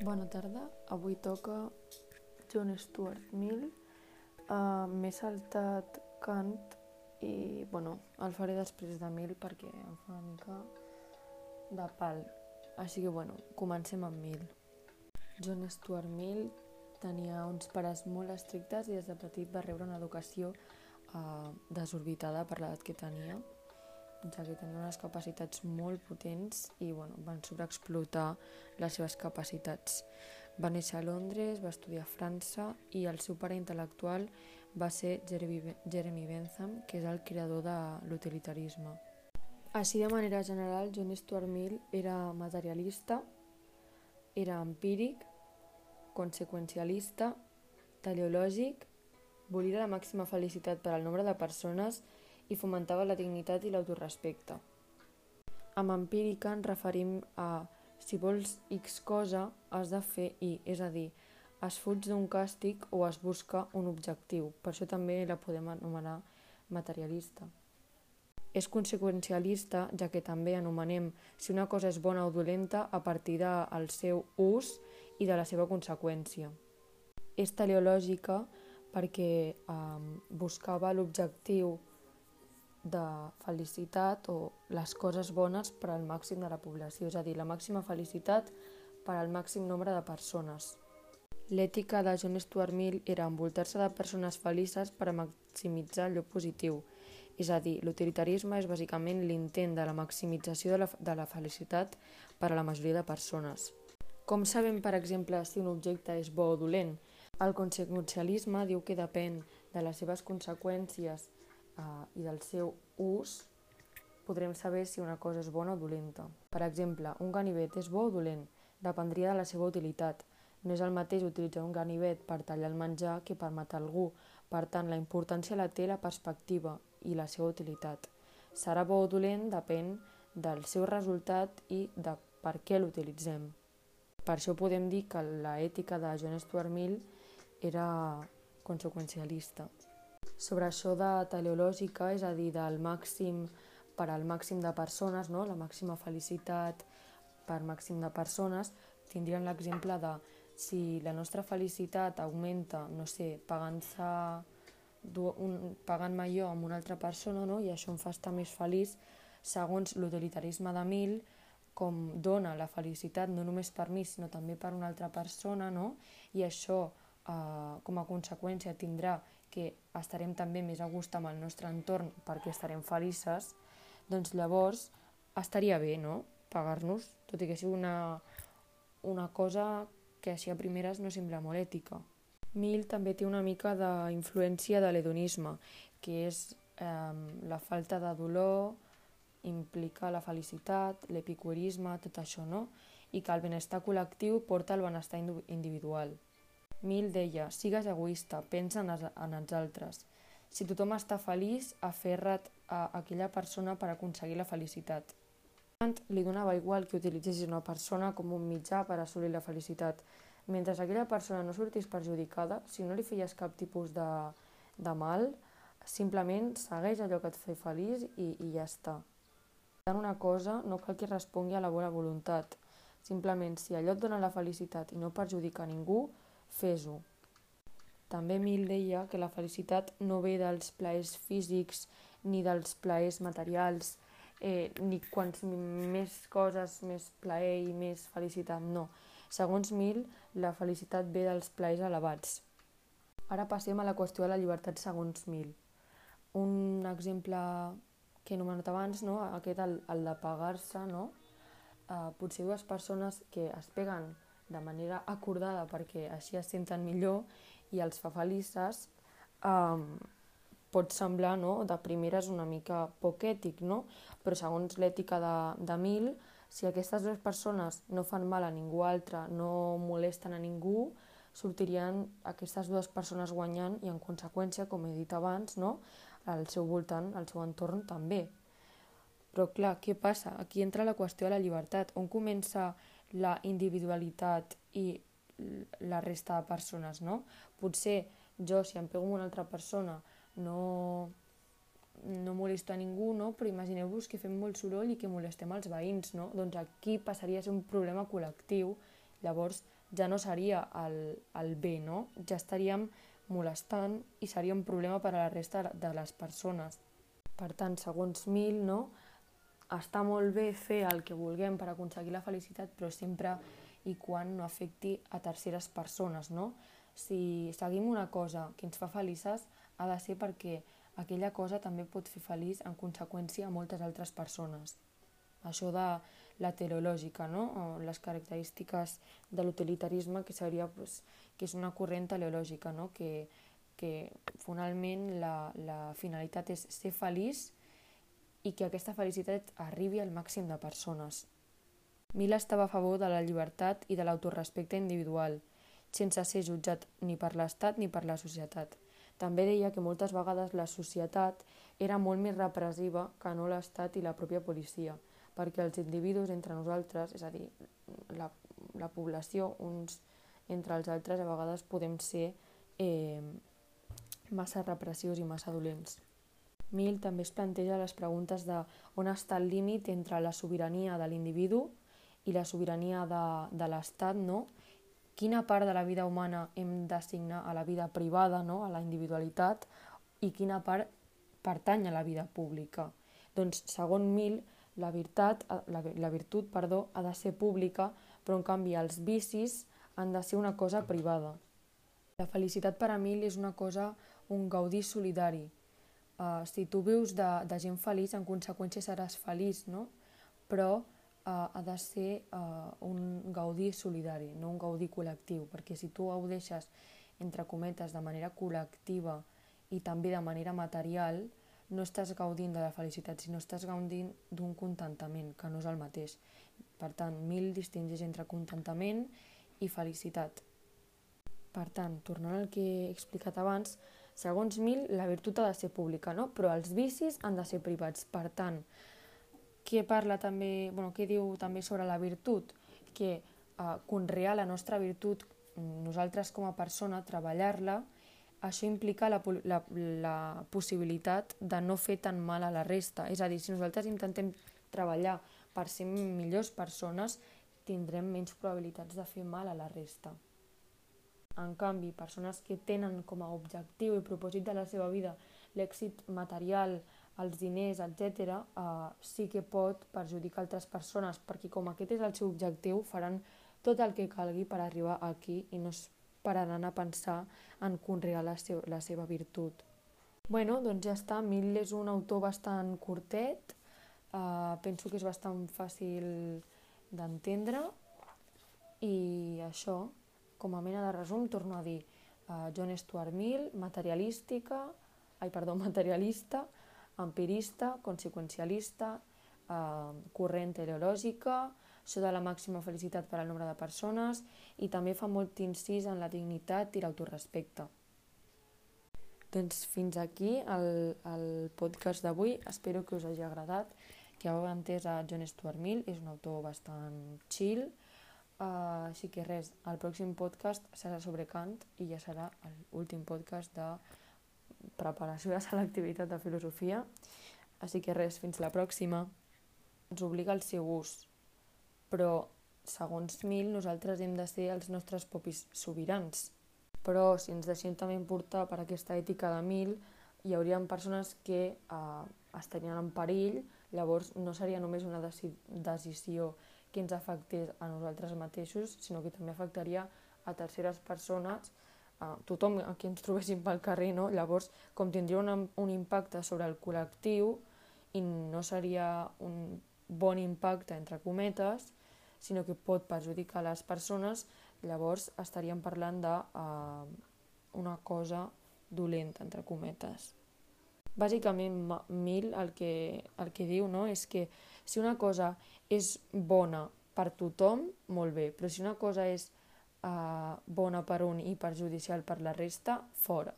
Bona tarda, avui toca John Stuart Mill. Uh, M'he saltat Kant i, bueno, el faré després de Mill perquè em fa una mica de pal. Així que, bueno, comencem amb Mill. John Stuart Mill tenia uns pares molt estrictes i des de petit va rebre una educació uh, desorbitada per l'edat que tenia, ja que tenia unes capacitats molt potents i bueno, van sobreexplotar les seves capacitats. Va néixer a Londres, va estudiar a França i el seu pare intel·lectual va ser Jeremy, Bentham, que és el creador de l'utilitarisme. Així de manera general, John Stuart Mill era materialista, era empíric, conseqüencialista, teleològic, volia la màxima felicitat per al nombre de persones i fomentava la dignitat i l'autorespecte. Amb empírica ens referim a si vols X cosa, has de fer Y, és a dir, es fuig d'un càstig o es busca un objectiu. Per això també la podem anomenar materialista. És conseqüencialista, ja que també anomenem si una cosa és bona o dolenta a partir del seu ús i de la seva conseqüència. És teleològica perquè eh, buscava l'objectiu de felicitat o les coses bones per al màxim de la població, és a dir, la màxima felicitat per al màxim nombre de persones. L'ètica de John Stuart Mill era envoltar-se de persones felices per a maximitzar allò positiu, és a dir, l'utilitarisme és bàsicament l'intent de la maximització de la, de la felicitat per a la majoria de persones. Com sabem, per exemple, si un objecte és bo o dolent? El conseqüencialisme diu que depèn de les seves conseqüències uh, i del seu ús podrem saber si una cosa és bona o dolenta. Per exemple, un ganivet és bo o dolent? Dependria de la seva utilitat. No és el mateix utilitzar un ganivet per tallar el menjar que per matar algú. Per tant, la importància la té la perspectiva i la seva utilitat. Serà bo o dolent depèn del seu resultat i de per què l'utilitzem. Per això podem dir que la ètica de John Stuart Mill era conseqüencialista sobre això de teleològica, és a dir, del màxim per al màxim de persones, no? la màxima felicitat per màxim de persones, tindrien l'exemple de si la nostra felicitat augmenta, no sé, pagant-se un, pagant-me jo amb una altra persona no? i això em fa estar més feliç, segons l'utilitarisme de Mil, com dona la felicitat no només per mi, sinó també per una altra persona, no? i això eh, com a conseqüència tindrà que estarem també més a gust amb el nostre entorn perquè estarem felices, doncs llavors estaria bé, no?, pagar-nos, tot i que sigui una, una cosa que així a primeres no sembla molt ètica. Mill també té una mica d'influència de l'hedonisme, que és eh, la falta de dolor, implica la felicitat, l'epicurisme, tot això, no? I que el benestar col·lectiu porta al benestar individual. Mill deia, sigues egoista, pensa en, en els altres. Si tothom està feliç, aferra't a aquella persona per aconseguir la felicitat. Kant li donava igual que utilitzessis una persona com un mitjà per assolir la felicitat. Mentre aquella persona no sortís perjudicada, si no li feies cap tipus de, de mal, simplement segueix allò que et fa feliç i, i ja està. En una cosa no cal que respongui a la bona voluntat. Simplement, si allò et dona la felicitat i no perjudica ningú, fes-ho. També Mill deia que la felicitat no ve dels plaers físics ni dels plaers materials, eh, ni quants més coses, més plaer i més felicitat, no. Segons Mill, la felicitat ve dels plaers elevats. Ara passem a la qüestió de la llibertat segons Mill. Un exemple que he anomenat abans, no? aquest, el, el de pagar-se, no? Uh, potser dues persones que es peguen de manera acordada perquè així es senten millor i els fa felices, um, pot semblar no, de primeres una mica poc ètic, no? però segons l'ètica de, de Mil, si aquestes dues persones no fan mal a ningú altre, no molesten a ningú, sortirien aquestes dues persones guanyant i en conseqüència, com he dit abans, no? al seu voltant, al seu entorn també. Però clar, què passa? Aquí entra la qüestió de la llibertat. On comença la individualitat i la resta de persones, no? Potser jo, si em pego amb una altra persona, no, no molesta ningú, no? però imagineu-vos que fem molt soroll i que molestem els veïns, no? doncs aquí passaria a ser un problema col·lectiu, llavors ja no seria el, el bé, no? ja estaríem molestant i seria un problema per a la resta de les persones. Per tant, segons Mil, no? Està molt bé fer el que vulguem per aconseguir la felicitat, però sempre i quan no afecti a terceres persones, no? Si seguim una cosa que ens fa felices, ha de ser perquè aquella cosa també pot fer feliç en conseqüència a moltes altres persones. Això de la teleològica, no? o les característiques de l'utilitarisme, que seria pues, que és una corrent teleològica, no? que, que finalment la, la finalitat és ser feliç i que aquesta felicitat arribi al màxim de persones. Mila estava a favor de la llibertat i de l'autorespecte individual, sense ser jutjat ni per l'Estat ni per la societat. També deia que moltes vegades la societat era molt més repressiva que no l'Estat i la pròpia policia, perquè els individus entre nosaltres, és a dir, la, la població, uns entre els altres, a vegades podem ser eh, massa repressius i massa dolents. Mill també es planteja les preguntes de on està el límit entre la sobirania de l'individu i la sobirania de, de l'Estat, no? Quina part de la vida humana hem d'assignar a la vida privada, no? a la individualitat, i quina part pertany a la vida pública. Doncs, segons Mill, la, virtat, la, la virtut perdó, ha de ser pública, però en canvi els vicis han de ser una cosa privada. La felicitat per a Mill és una cosa, un gaudí solidari, Uh, si tu vius de, de gent feliç, en conseqüència seràs feliç, no? Però uh, ha de ser uh, un gaudí solidari, no un gaudí col·lectiu, perquè si tu ho deixes, entre cometes, de manera col·lectiva i també de manera material, no estàs gaudint de la felicitat, sinó estàs gaudint d'un contentament, que no és el mateix. Per tant, mil distingeix entre contentament i felicitat. Per tant, tornant al que he explicat abans, Segons Mill, la virtut ha de ser pública, no? però els vicis han de ser privats. Per tant, què parla també, bueno, què diu també sobre la virtut? Que eh, conrear la nostra virtut, nosaltres com a persona, treballar-la, això implica la, la, la possibilitat de no fer tan mal a la resta. És a dir, si nosaltres intentem treballar per ser millors persones, tindrem menys probabilitats de fer mal a la resta. En canvi, persones que tenen com a objectiu i propòsit de la seva vida l'èxit material, els diners, etc., eh, sí que pot perjudicar altres persones, perquè com aquest és el seu objectiu, faran tot el que calgui per arribar aquí i no es pararan a pensar en conrear la, seu, la seva virtut. Bueno, doncs ja està. Mill és un autor bastant curtet, eh, penso que és bastant fàcil d'entendre i això, com a mena de resum, torno a dir, uh, John Stuart Mill, materialística, ai, perdó, materialista, empirista, conseqüencialista, uh, corrent teleològica, això de la màxima felicitat per al nombre de persones i també fa molt incís en la dignitat i l'autorespecte. Doncs fins aquí el, el podcast d'avui. Espero que us hagi agradat, que heu entès a John Stuart Mill. És un autor bastant chill, Uh, així que res, el pròxim podcast serà sobre Kant i ja serà l'últim podcast de preparació de selectivitat de filosofia. Així que res, fins la pròxima. Ens obliga el seu ús, però segons Mill nosaltres hem de ser els nostres propis sobirans. Però si ens deixem també portar per aquesta ètica de Mill, hi hauria persones que uh, estarien en perill, llavors no seria només una deci decisió que ens afectés a nosaltres mateixos, sinó que també afectaria a terceres persones, a tothom a qui ens trobéssim pel carrer, no? llavors com tindria un, un impacte sobre el col·lectiu i no seria un bon impacte, entre cometes, sinó que pot perjudicar les persones, llavors estaríem parlant de uh, una cosa dolenta, entre cometes. Bàsicament, Mil el que, el que diu no? és que si una cosa és bona per tothom, molt bé, però si una cosa és uh, bona per un i perjudicial per la resta, fora.